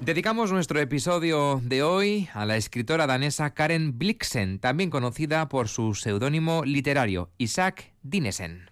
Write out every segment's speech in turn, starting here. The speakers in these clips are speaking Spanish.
Dedicamos nuestro episodio de hoy a la escritora danesa Karen Blixen, también conocida por su seudónimo literario Isaac Dinesen.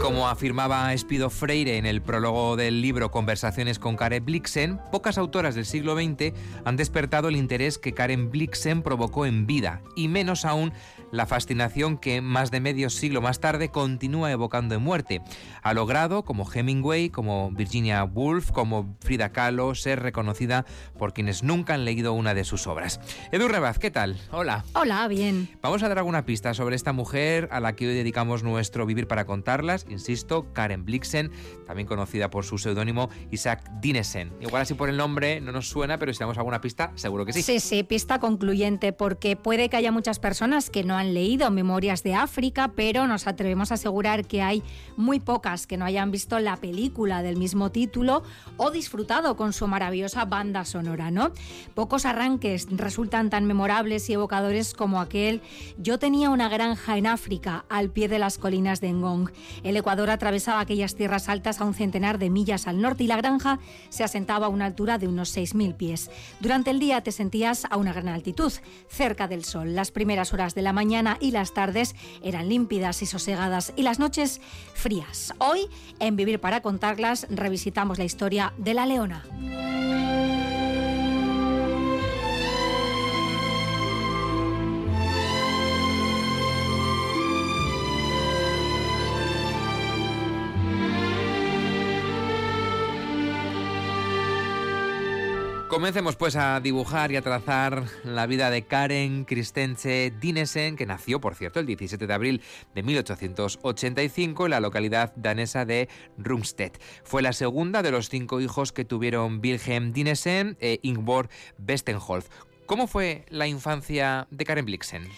Como afirmaba Espido Freire en el prólogo del libro Conversaciones con Karen Blixen, pocas autoras del siglo XX han despertado el interés que Karen Blixen provocó en vida, y menos aún la fascinación que más de medio siglo más tarde continúa evocando en muerte. Ha logrado, como Hemingway, como Virginia Woolf, como Frida Kahlo, ser reconocida por quienes nunca han leído una de sus obras. Edu Rebaz, ¿qué tal? Hola. Hola, bien. Vamos a dar alguna pista sobre esta mujer a la que hoy dedicamos nuestro Vivir para contarlas insisto, Karen Blixen, también conocida por su seudónimo Isaac Dinesen. Igual así por el nombre no nos suena, pero si damos alguna pista, seguro que sí. Sí, sí, pista concluyente, porque puede que haya muchas personas que no han leído Memorias de África, pero nos atrevemos a asegurar que hay muy pocas que no hayan visto la película del mismo título o disfrutado con su maravillosa banda sonora, ¿no? Pocos arranques resultan tan memorables y evocadores como aquel Yo tenía una granja en África, al pie de las colinas de Ngong. Ecuador atravesaba aquellas tierras altas a un centenar de millas al norte y la granja se asentaba a una altura de unos 6.000 pies. Durante el día te sentías a una gran altitud, cerca del sol. Las primeras horas de la mañana y las tardes eran límpidas y sosegadas y las noches frías. Hoy, en Vivir para contarlas, revisitamos la historia de la leona. Comencemos pues a dibujar y a trazar la vida de Karen Christense Dinesen, que nació, por cierto, el 17 de abril de 1885 en la localidad danesa de Rumstedt. Fue la segunda de los cinco hijos que tuvieron Wilhelm Dinesen e Ingborg Westenholz. ¿Cómo fue la infancia de Karen Blixen?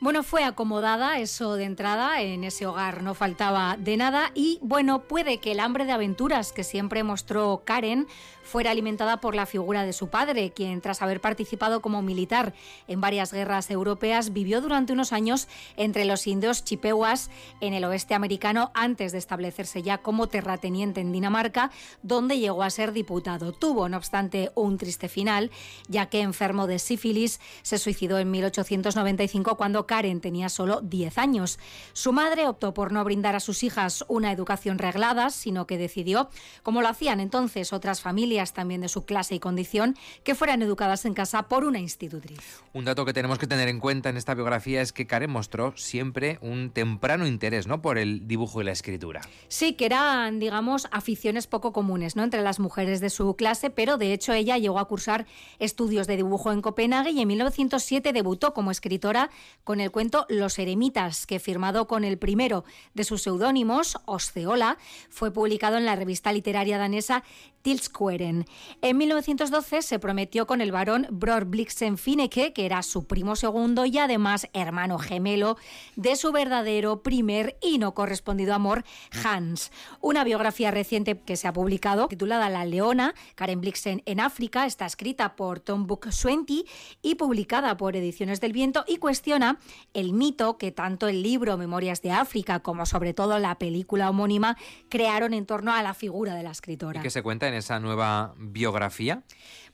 Bueno, fue acomodada eso de entrada, en ese hogar no faltaba de nada y bueno, puede que el hambre de aventuras que siempre mostró Karen fuera alimentada por la figura de su padre, quien tras haber participado como militar en varias guerras europeas vivió durante unos años entre los indios chipehuas en el oeste americano antes de establecerse ya como terrateniente en Dinamarca, donde llegó a ser diputado. Tuvo, no obstante, un triste final, ya que enfermo de sífilis se suicidó en 1895 cuando Karen tenía solo 10 años. Su madre optó por no brindar a sus hijas una educación reglada, sino que decidió, como lo hacían entonces otras familias, también de su clase y condición que fueran educadas en casa por una institutriz. Un dato que tenemos que tener en cuenta en esta biografía es que Karen mostró siempre un temprano interés ¿no? por el dibujo y la escritura. Sí, que eran, digamos, aficiones poco comunes ¿no? entre las mujeres de su clase, pero de hecho ella llegó a cursar estudios de dibujo en Copenhague y en 1907 debutó como escritora con el cuento Los Eremitas, que firmado con el primero de sus seudónimos, Osceola, fue publicado en la revista literaria danesa Tilsqueren. En 1912 se prometió con el varón Bror Blixen Fineke, que era su primo segundo y además hermano gemelo de su verdadero primer y no correspondido amor, Hans. Una biografía reciente que se ha publicado, titulada La Leona, Karen Blixen en África, está escrita por Tom Book Swenty y publicada por Ediciones del Viento y cuestiona el mito que tanto el libro Memorias de África como sobre todo la película homónima crearon en torno a la figura de la escritora. ¿Y qué se cuenta en esa nueva biografía?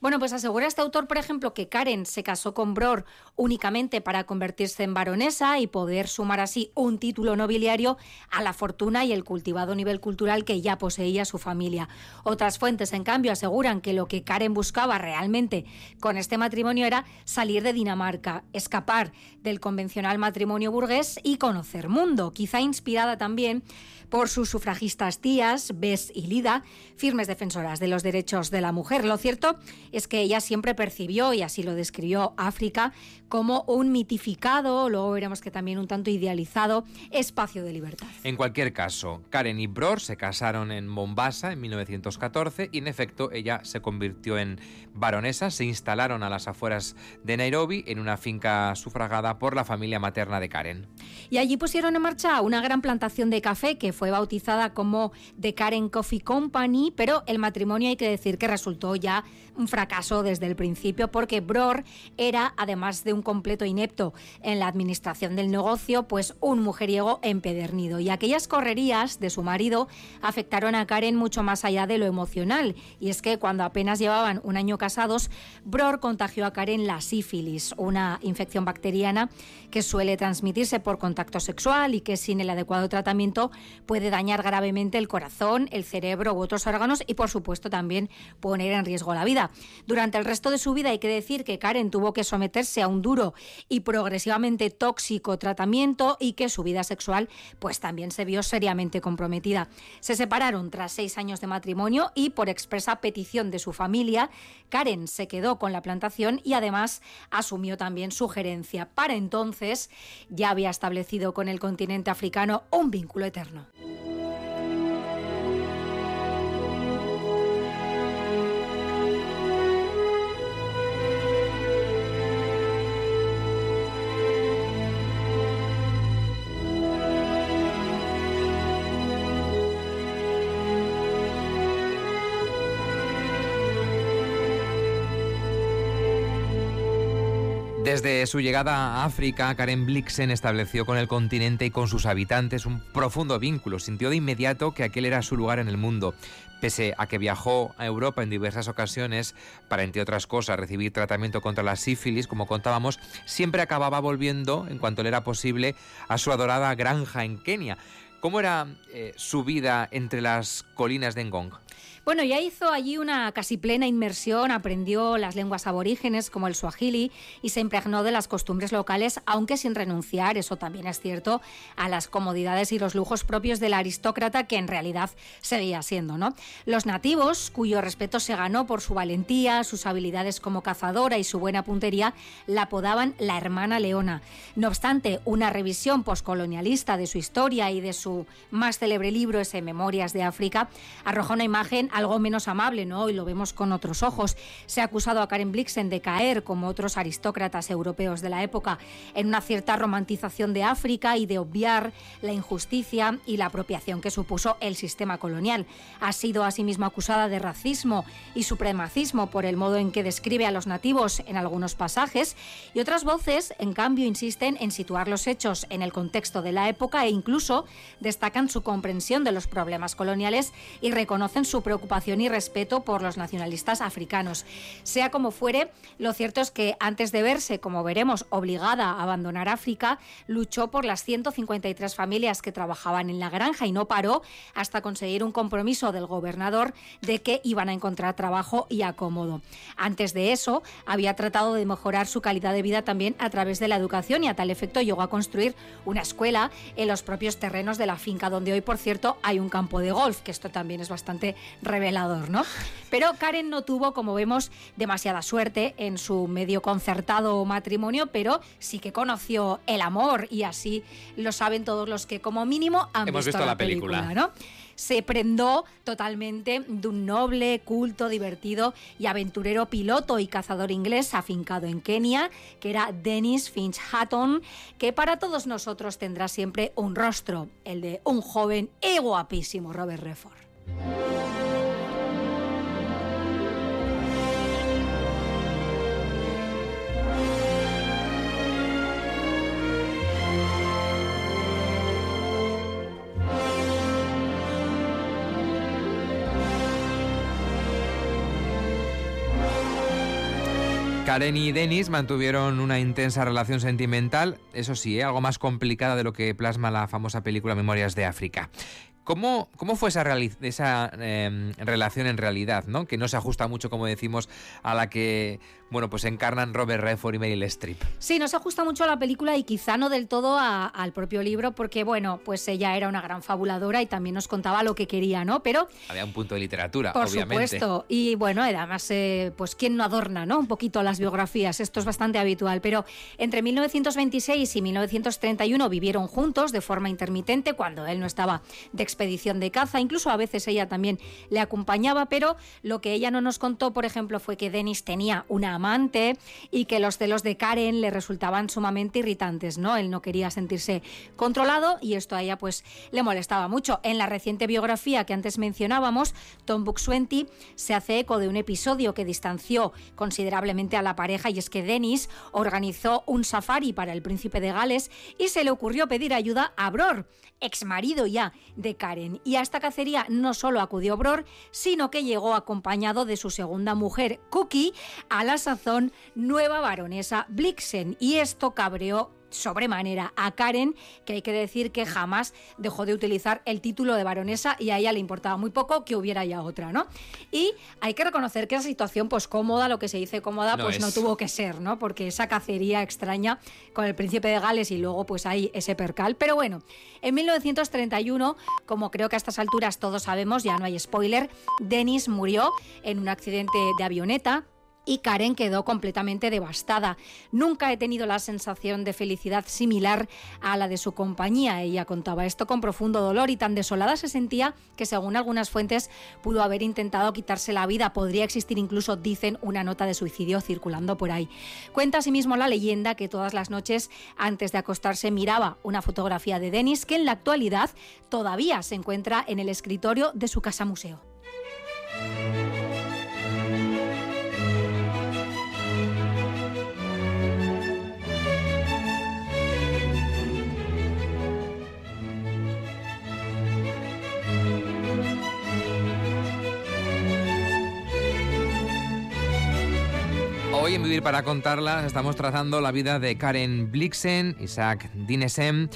Bueno, pues asegura este autor, por ejemplo, que Karen se casó con Bror únicamente para convertirse en baronesa y poder sumar así un título nobiliario a la fortuna y el cultivado nivel cultural que ya poseía su familia. Otras fuentes, en cambio, aseguran que lo que Karen buscaba realmente con este matrimonio era salir de Dinamarca, escapar del convencional matrimonio burgués y conocer mundo, quizá inspirada también por sus sufragistas tías, Bess y Lida, firmes defensoras de los derechos de la mujer. Lo cierto es que ella siempre percibió, y así lo describió África, como un mitificado, luego veremos que también un tanto idealizado, espacio de libertad. En cualquier caso, Karen y Bror se casaron en Mombasa en 1914 y en efecto ella se convirtió en baronesa, se instalaron a las afueras de Nairobi en una finca sufragada por la familia materna de Karen. Y allí pusieron en marcha una gran plantación de café que fue bautizada como The Karen Coffee Company, pero el matrimonio hay que decir que resultó ya un fracaso desde el principio porque Bror era, además de un completo inepto en la administración del negocio, pues un mujeriego empedernido. Y aquellas correrías de su marido afectaron a Karen mucho más allá de lo emocional. Y es que cuando apenas llevaban un año casados, Bror contagió a Karen la sífilis, una infección bacteriana que suele transmitirse por contacto sexual y que sin el adecuado tratamiento puede dañar gravemente el corazón, el cerebro u otros órganos y por supuesto también poner en riesgo la vida. Durante el resto de su vida hay que decir que Karen tuvo que someterse a un duro y progresivamente tóxico tratamiento y que su vida sexual pues también se vio seriamente comprometida. Se separaron tras seis años de matrimonio y por expresa petición de su familia, Karen se quedó con la plantación y además asumió también su gerencia. Para entonces ya había establecido con el continente africano un vínculo eterno. Desde su llegada a África, Karen Blixen estableció con el continente y con sus habitantes un profundo vínculo. Sintió de inmediato que aquel era su lugar en el mundo. Pese a que viajó a Europa en diversas ocasiones para, entre otras cosas, recibir tratamiento contra la sífilis, como contábamos, siempre acababa volviendo, en cuanto le era posible, a su adorada granja en Kenia. ¿Cómo era eh, su vida entre las colinas de Ngong? Bueno, ya hizo allí una casi plena inmersión, aprendió las lenguas aborígenes como el suajili y se impregnó de las costumbres locales, aunque sin renunciar, eso también es cierto, a las comodidades y los lujos propios del aristócrata que en realidad seguía siendo, ¿no? Los nativos, cuyo respeto se ganó por su valentía, sus habilidades como cazadora y su buena puntería, la apodaban la hermana leona. No obstante, una revisión poscolonialista de su historia y de su más célebre libro, ese Memorias de África, arrojó una imagen algo menos amable, ¿no? Y lo vemos con otros ojos. Se ha acusado a Karen Blixen de caer, como otros aristócratas europeos de la época, en una cierta romantización de África y de obviar la injusticia y la apropiación que supuso el sistema colonial. Ha sido asimismo acusada de racismo y supremacismo por el modo en que describe a los nativos en algunos pasajes y otras voces, en cambio, insisten en situar los hechos en el contexto de la época e incluso destacan su comprensión de los problemas coloniales y reconocen su preocupación preocupación y respeto por los nacionalistas africanos. Sea como fuere, lo cierto es que antes de verse, como veremos, obligada a abandonar África, luchó por las 153 familias que trabajaban en la granja y no paró hasta conseguir un compromiso del gobernador de que iban a encontrar trabajo y acomodo. Antes de eso, había tratado de mejorar su calidad de vida también a través de la educación y a tal efecto llegó a construir una escuela en los propios terrenos de la finca, donde hoy, por cierto, hay un campo de golf, que esto también es bastante revelador, ¿no? Pero Karen no tuvo, como vemos, demasiada suerte en su medio concertado matrimonio, pero sí que conoció el amor y así lo saben todos los que como mínimo han visto, la, película, ¿no? se prendó totalmente de un noble, culto, divertido y aventurero piloto y cazador inglés afincado en Kenia, que era Dennis Finch Hatton, que para todos nosotros tendrá siempre un rostro, el de un joven y guapísimo Robert Redford. Karen y Denis mantuvieron una intensa relación sentimental, eso sí, ¿eh? algo más complicada de lo que plasma la famosa película Memorias de África. ¿Cómo, ¿Cómo, fue esa, esa em, relación en realidad? ¿no? Que no se ajusta mucho, como decimos, a la que bueno, pues encarnan Robert Redford y Meryl Streep. Sí, nos ajusta mucho a la película y quizá no del todo al propio libro, porque bueno, pues ella era una gran fabuladora y también nos contaba lo que quería, ¿no? Pero había un punto de literatura, por obviamente. supuesto. Y bueno, además, eh, pues quién no adorna, ¿no? Un poquito las biografías. Esto es bastante habitual. Pero entre 1926 y 1931 vivieron juntos de forma intermitente cuando él no estaba de expedición de caza. Incluso a veces ella también le acompañaba, pero lo que ella no nos contó, por ejemplo, fue que Dennis tenía una amante y que los celos de Karen le resultaban sumamente irritantes, ¿no? Él no quería sentirse controlado y esto a ella pues le molestaba mucho. En la reciente biografía que antes mencionábamos, Tom Buxwenty se hace eco de un episodio que distanció considerablemente a la pareja y es que Dennis organizó un safari para el príncipe de Gales y se le ocurrió pedir ayuda a Bror, ex marido ya de Karen. Y a esta cacería no solo acudió Bror, sino que llegó acompañado de su segunda mujer, Cookie, a la sazón nueva baronesa Blixen. Y esto cabreó sobremanera a Karen, que hay que decir que jamás dejó de utilizar el título de baronesa y a ella le importaba muy poco que hubiera ya otra, ¿no? Y hay que reconocer que esa situación, pues cómoda, lo que se dice cómoda, pues no tuvo que ser, ¿no? Porque esa cacería extraña con el príncipe de Gales y luego pues hay ese percal. Pero bueno, en 1931, como creo que a estas alturas todos sabemos, ya no hay spoiler, Dennis murió en un accidente de avioneta y Karen quedó completamente devastada. Nunca he tenido la sensación de felicidad similar a la de su compañía. Ella contaba esto con profundo dolor y tan desolada se sentía que según algunas fuentes pudo haber intentado quitarse la vida. Podría existir incluso, dicen, una nota de suicidio circulando por ahí. Cuenta asimismo la leyenda que todas las noches antes de acostarse miraba una fotografía de Dennis que en la actualidad todavía se encuentra en el escritorio de su casa museo. Para contarla estamos trazando la vida de Karen Blixen, Isaac Dinesen.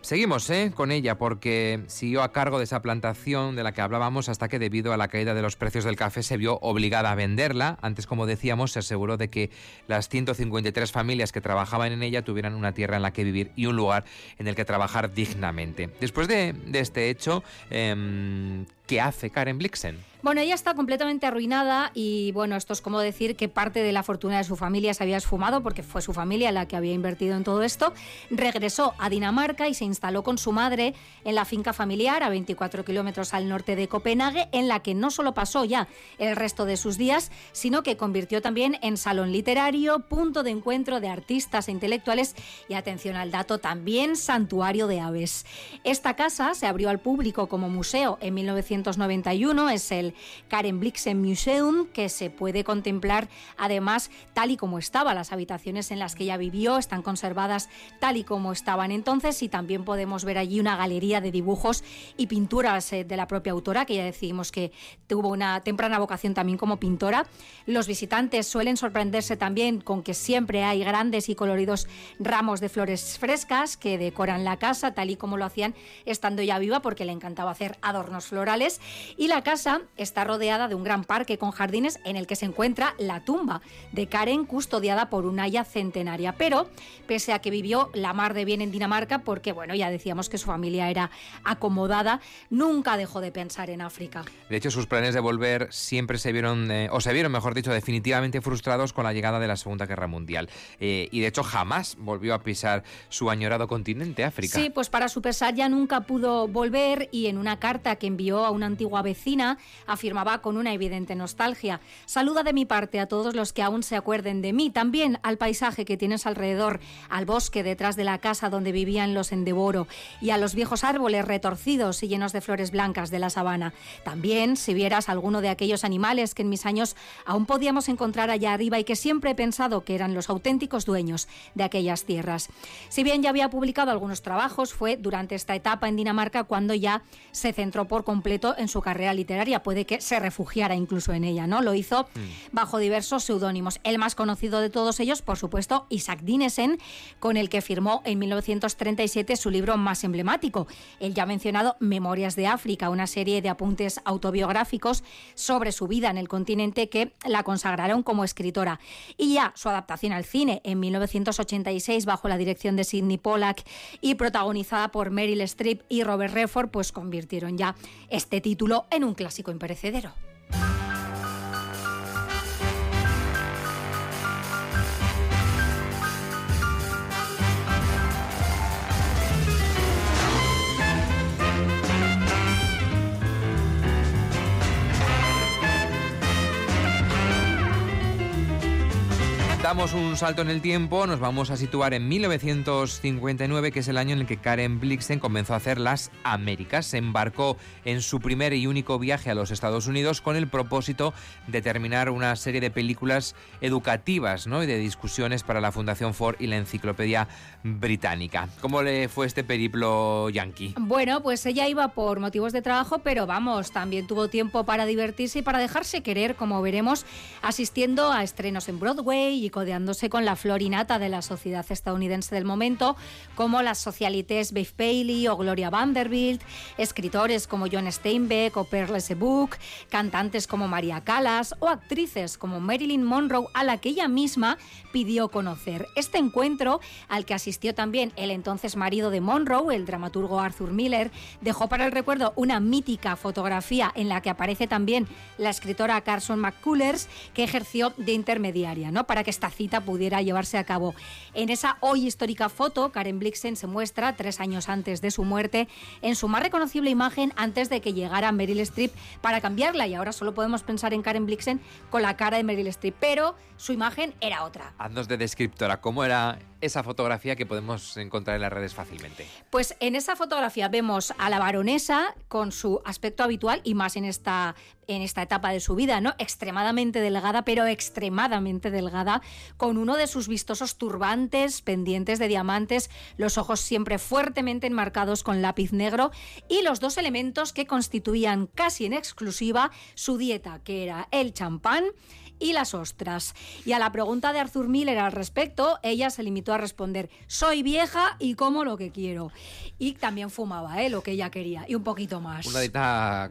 Seguimos ¿eh? con ella porque siguió a cargo de esa plantación de la que hablábamos hasta que debido a la caída de los precios del café se vio obligada a venderla. Antes, como decíamos, se aseguró de que las 153 familias que trabajaban en ella tuvieran una tierra en la que vivir y un lugar en el que trabajar dignamente. Después de, este hecho, em, ¿qué hace Karen Blixen? Bueno, ella está completamente arruinada y bueno, esto es como decir que parte de la fortuna de su familia se había esfumado porque fue su familia la que había invertido en todo esto. Regresó a Dinamarca y se instaló con su madre en la finca familiar a 24 kilómetros al norte de Copenhague, en la que no solo pasó ya el resto de sus días, sino que convirtió también en salón literario, punto de encuentro de artistas e intelectuales y atención al dato, también santuario de aves. Esta casa se abrió al público como museo en 1991, es el Karen Blixen Museum, que se puede contemplar además tal y como estaba. Las habitaciones en las que ella vivió están conservadas tal y como estaban entonces y también podemos ver allí una galería de dibujos y pinturas eh, de la propia autora, que ya decimos que tuvo una temprana vocación también como pintora. Los visitantes suelen sorprenderse también con que siempre hay grandes y coloridos ramos de flores frescas que decoran la casa, tal y como lo hacían estando ya viva, porque le encantaba hacer adornos florales. Y la casa está rodeada de un gran parque con jardines en el que se encuentra la tumba de Karen custodiada por una haya centenaria. Pero, pese a que vivió la mar de bien en Dinamarca, porque bueno, ya decíamos que su familia era acomodada, nunca dejó de pensar en África. De hecho, sus planes de volver siempre se vieron, eh, o se vieron, mejor dicho, definitivamente frustrados con la llegada de la Segunda Guerra Mundial. Eh, y de hecho, jamás volvió a pisar su añorado continente, África. Sí, pues para su pesar ya nunca pudo volver y en una carta que envió a una antigua vecina, afirmaba con una evidente nostalgia. Saluda de mi parte a todos los que aún se acuerden de mí, también al paisaje que tienes alrededor, al bosque detrás de la casa donde vivían los Endeboro y a los viejos árboles retorcidos y llenos de flores blancas de la sabana. También si vieras alguno de aquellos animales que en mis años aún podíamos encontrar allá arriba y que siempre he pensado que eran los auténticos dueños de aquellas tierras. Si bien ya había publicado algunos trabajos, fue durante esta etapa en Dinamarca cuando ya se centró por completo en su carrera literaria. Puede que se refugiara incluso en ella, ¿no? Lo hizo mm. bajo diversos seudónimos. El más conocido de todos ellos, por supuesto, Isaac Dinesen, con el que firmó en 1937 su libro más emblemático, el ya mencionado Memorias de África, una serie de apuntes autobiográficos sobre su vida en el continente que la consagraron como escritora. Y ya su adaptación al cine en 1986 bajo la dirección de Sidney Pollack y protagonizada por Meryl Streep y Robert Redford, pues convirtieron ya este título en un clásico imperecedero. Un salto en el tiempo, nos vamos a situar en 1959, que es el año en el que Karen Blixen comenzó a hacer las Américas. Se embarcó en su primer y único viaje a los Estados Unidos con el propósito de terminar una serie de películas educativas ¿no? y de discusiones para la Fundación Ford y la Enciclopedia Británica. ¿Cómo le fue este periplo yankee? Bueno, pues ella iba por motivos de trabajo, pero vamos, también tuvo tiempo para divertirse y para dejarse querer, como veremos, asistiendo a estrenos en Broadway y codeándose con la florinata de la sociedad estadounidense del momento, como las socialites Bev Paley o Gloria Vanderbilt, escritores como John Steinbeck o Perle Book, cantantes como María Callas o actrices como Marilyn Monroe, a la que ella misma pidió conocer. Este encuentro, al que asistió también el entonces marido de Monroe, el dramaturgo Arthur Miller, dejó para el recuerdo una mítica fotografía en la que aparece también la escritora Carson McCullers, que ejerció de intermediaria, ¿no? Para que esta cita pudiera llevarse a cabo. En esa hoy histórica foto, Karen Blixen se muestra tres años antes de su muerte en su más reconocible imagen antes de que llegara Meryl Streep para cambiarla y ahora solo podemos pensar en Karen Blixen con la cara de Meryl Streep, pero su imagen era otra. Haznos de descriptora, ¿cómo era esa fotografía que podemos encontrar en las redes fácilmente? Pues en esa fotografía vemos a la baronesa con su aspecto habitual y más en esta, en esta etapa de su vida, ¿no? Extremadamente delgada, pero extremadamente delgada, con uno de sus vistosos turbantes pendientes de diamantes, los ojos siempre fuertemente enmarcados con lápiz negro y los dos elementos que constituían casi en exclusiva su dieta, que era el champán y las ostras. Y a la pregunta de Arthur Miller al respecto, ella se limitó a responder, soy vieja y como lo que quiero. Y también fumaba, ¿eh? lo que ella quería, y un poquito más. Una dieta...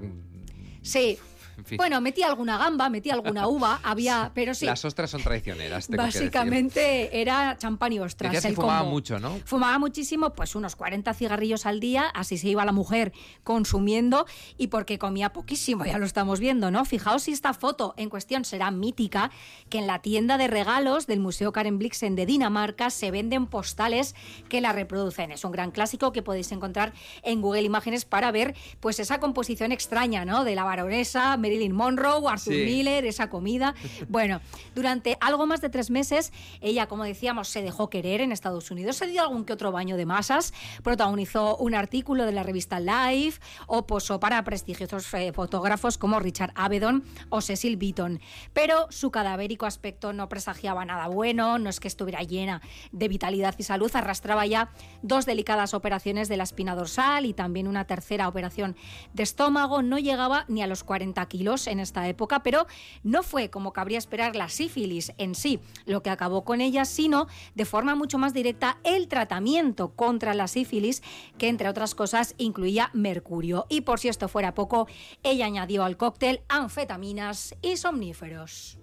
Sí, bueno, metí alguna gamba, metí alguna uva, había, pero sí. Las ostras son traicioneras. Básicamente era champán y ostras. el fumaba mucho, ¿no? Fumaba muchísimo, pues unos 40 cigarrillos al día, así se iba la mujer consumiendo y porque comía poquísimo, ya lo estamos viendo, ¿no? Fijaos si esta foto en cuestión será mítica, que en la tienda de regalos del Museo Karen Blixen de Dinamarca se venden postales que la reproducen. Es un gran clásico que podéis encontrar en Google Imágenes para ver pues esa composición extraña, ¿no? De la baronesa, Marilyn Monroe, Arthur Miller, esa comida. Bueno, durante algo más de tres meses, ella, como decíamos, se dejó querer en Estados Unidos, se dio algún que otro baño de masas, protagonizó un artículo de la revista Life o posó para prestigiosos eh, fotógrafos como Richard Avedon o Cecil Beaton. Pero su cadavérico aspecto no presagiaba nada bueno, no es que estuviera llena de vitalidad y salud, arrastraba ya dos delicadas operaciones de la espina dorsal y también una tercera operación de estómago, no llegaba ni a los 40 en esta época, pero no fue como cabría esperar la sífilis en sí lo que acabó con ella, sino de forma mucho más directa el tratamiento contra la sífilis, que entre otras cosas incluía mercurio. Y por si esto fuera poco, ella añadió al cóctel anfetaminas y somníferos.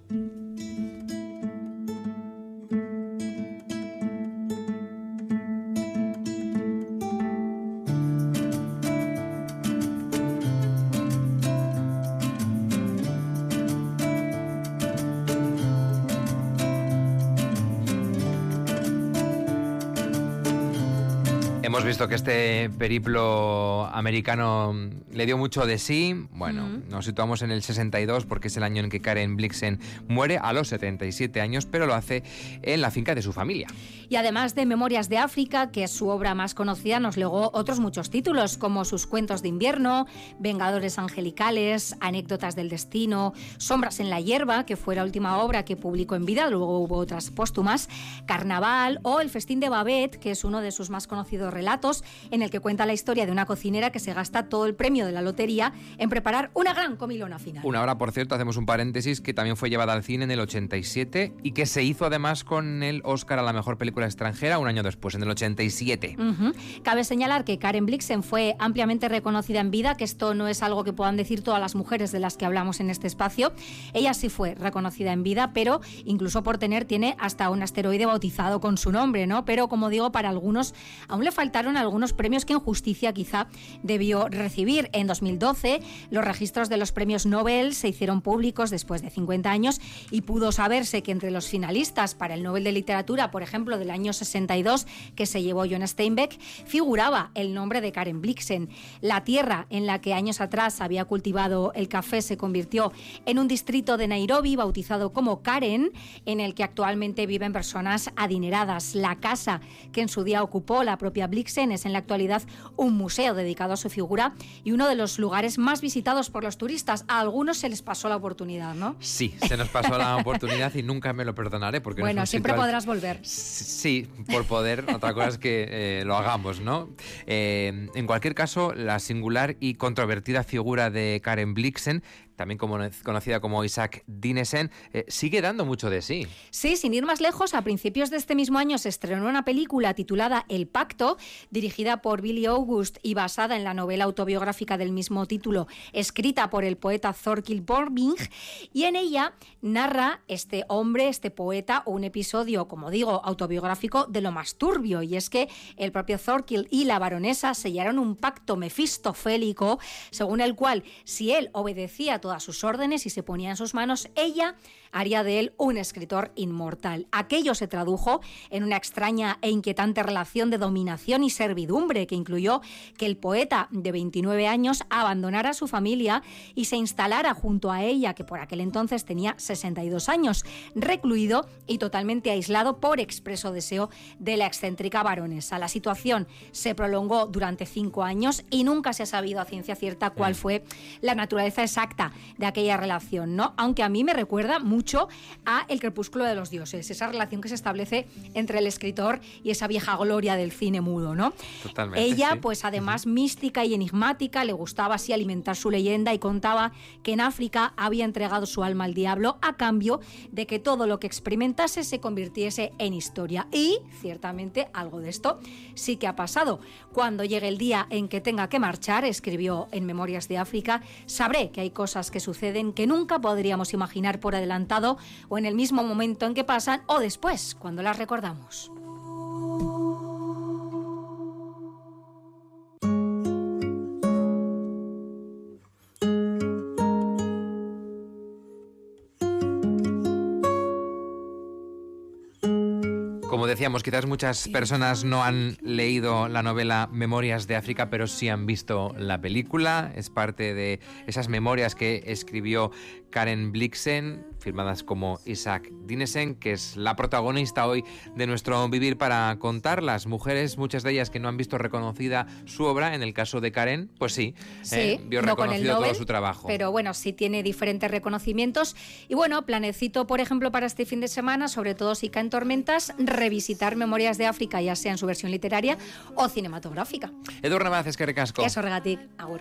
Hemos visto que este periplo americano le dio mucho de sí. Bueno, nos situamos en el 62 porque es el año en que Karen Blixen muere a los 77 años, pero lo hace en la finca de su familia. Y además de Memorias de África, que es su obra más conocida, nos legó otros muchos títulos, como sus cuentos de invierno, Vengadores Angelicales, Anécdotas del Destino, Sombras en la Hierba, que fue la última obra que publicó en vida, luego hubo otras póstumas, Carnaval o El Festín de Babette, que es uno de sus más conocidos relatos en el que cuenta la historia de una cocinera que se gasta todo el premio de la lotería en preparar una gran comilona final. Una hora, por cierto, hacemos un paréntesis, que también fue llevada al cine en el 87 y que se hizo además con el Oscar a la mejor película extranjera un año después, en el 87. Cabe señalar que Karen Blixen fue ampliamente reconocida en vida, que esto no es algo que puedan decir todas las mujeres de las que hablamos en este espacio. Ella sí fue reconocida en vida, pero incluso por tener, tiene hasta un asteroide bautizado con su nombre, ¿no? Pero como digo, para algunos aún le faltaron algunos premios que en justicia quizá debió recibir. En 2012, los registros de los premios Nobel se hicieron públicos después de 50 años y pudo saberse que entre los finalistas para el Nobel de Literatura, por ejemplo, del año 62, que se llevó John Steinbeck, figuraba el nombre de Karen Blixen. La tierra en la que años atrás había cultivado el café se convirtió en un distrito de Nairobi bautizado como Karen, en el que actualmente viven personas adineradas. La casa que en su día ocupó la propia Blixen es en la actualidad un museo dedicado a su figura y uno de los lugares más visitados por los turistas. A algunos se les pasó la oportunidad, ¿no? Sí, se nos pasó la oportunidad y nunca me lo perdonaré porque bueno, siempre podrás volver. Sí, por poder. Otra cosa es que eh, lo hagamos, ¿no? Eh, en cualquier caso, la singular y controvertida figura de Karen Blixen también como, conocida como Isaac Dinesen, eh, sigue dando mucho de sí. Sí, sin ir más lejos, a principios de este mismo año se estrenó una película titulada El Pacto, dirigida por Billy August y basada en la novela autobiográfica del mismo título, escrita por el poeta Thorkill Borbing, y en ella narra este hombre, este poeta, un episodio, como digo, autobiográfico de lo más turbio, y es que el propio Thorkill y la baronesa sellaron un pacto mefistofélico, según el cual, si él obedecía a sus órdenes y se ponía en sus manos, ella haría de él un escritor inmortal. Aquello se tradujo en una extraña e inquietante relación de dominación y servidumbre que incluyó que el poeta de 29 años abandonara a su familia y se instalara junto a ella, que por aquel entonces tenía 62 años, recluido y totalmente aislado por expreso deseo de la excéntrica baronesa. La situación se prolongó durante cinco años y nunca se ha sabido a ciencia cierta cuál fue la naturaleza exacta de aquella relación, ¿no? Aunque a mí me recuerda mucho a El crepúsculo de los dioses, esa relación que se establece entre el escritor y esa vieja gloria del cine mudo, ¿no? Totalmente. Ella, pues además mística y enigmática, le gustaba así alimentar su leyenda y contaba que en África había entregado su alma al diablo a cambio de que todo lo que experimentase se convirtiese en historia. Y ciertamente algo de esto sí que ha pasado. Cuando llegue el día en que tenga que marchar, escribió en Memorias de África, sabré que hay cosas que suceden que nunca podríamos imaginar por adelantado o en el mismo momento en que pasan o después, cuando las recordamos. Como decíamos, quizás muchas personas no han leído la novela Memorias de África, pero sí han visto la película. Es parte de esas memorias que escribió Karen Blixen, firmadas como Isaac Dinesen, que es la protagonista hoy de nuestro Vivir para contar. Las mujeres, muchas de ellas que no han visto reconocida su obra, en el caso de Karen, pues sí, eh, vio reconocido todo su trabajo. Pero bueno, sí tiene diferentes reconocimientos. Y bueno, planecito, por ejemplo, para este fin de semana, sobre todo si caen tormentas, revisitar Memorias de África, ya sea en su versión literaria o cinematográfica. Eduardo Navaz, que recasco. Eso regatic, agur.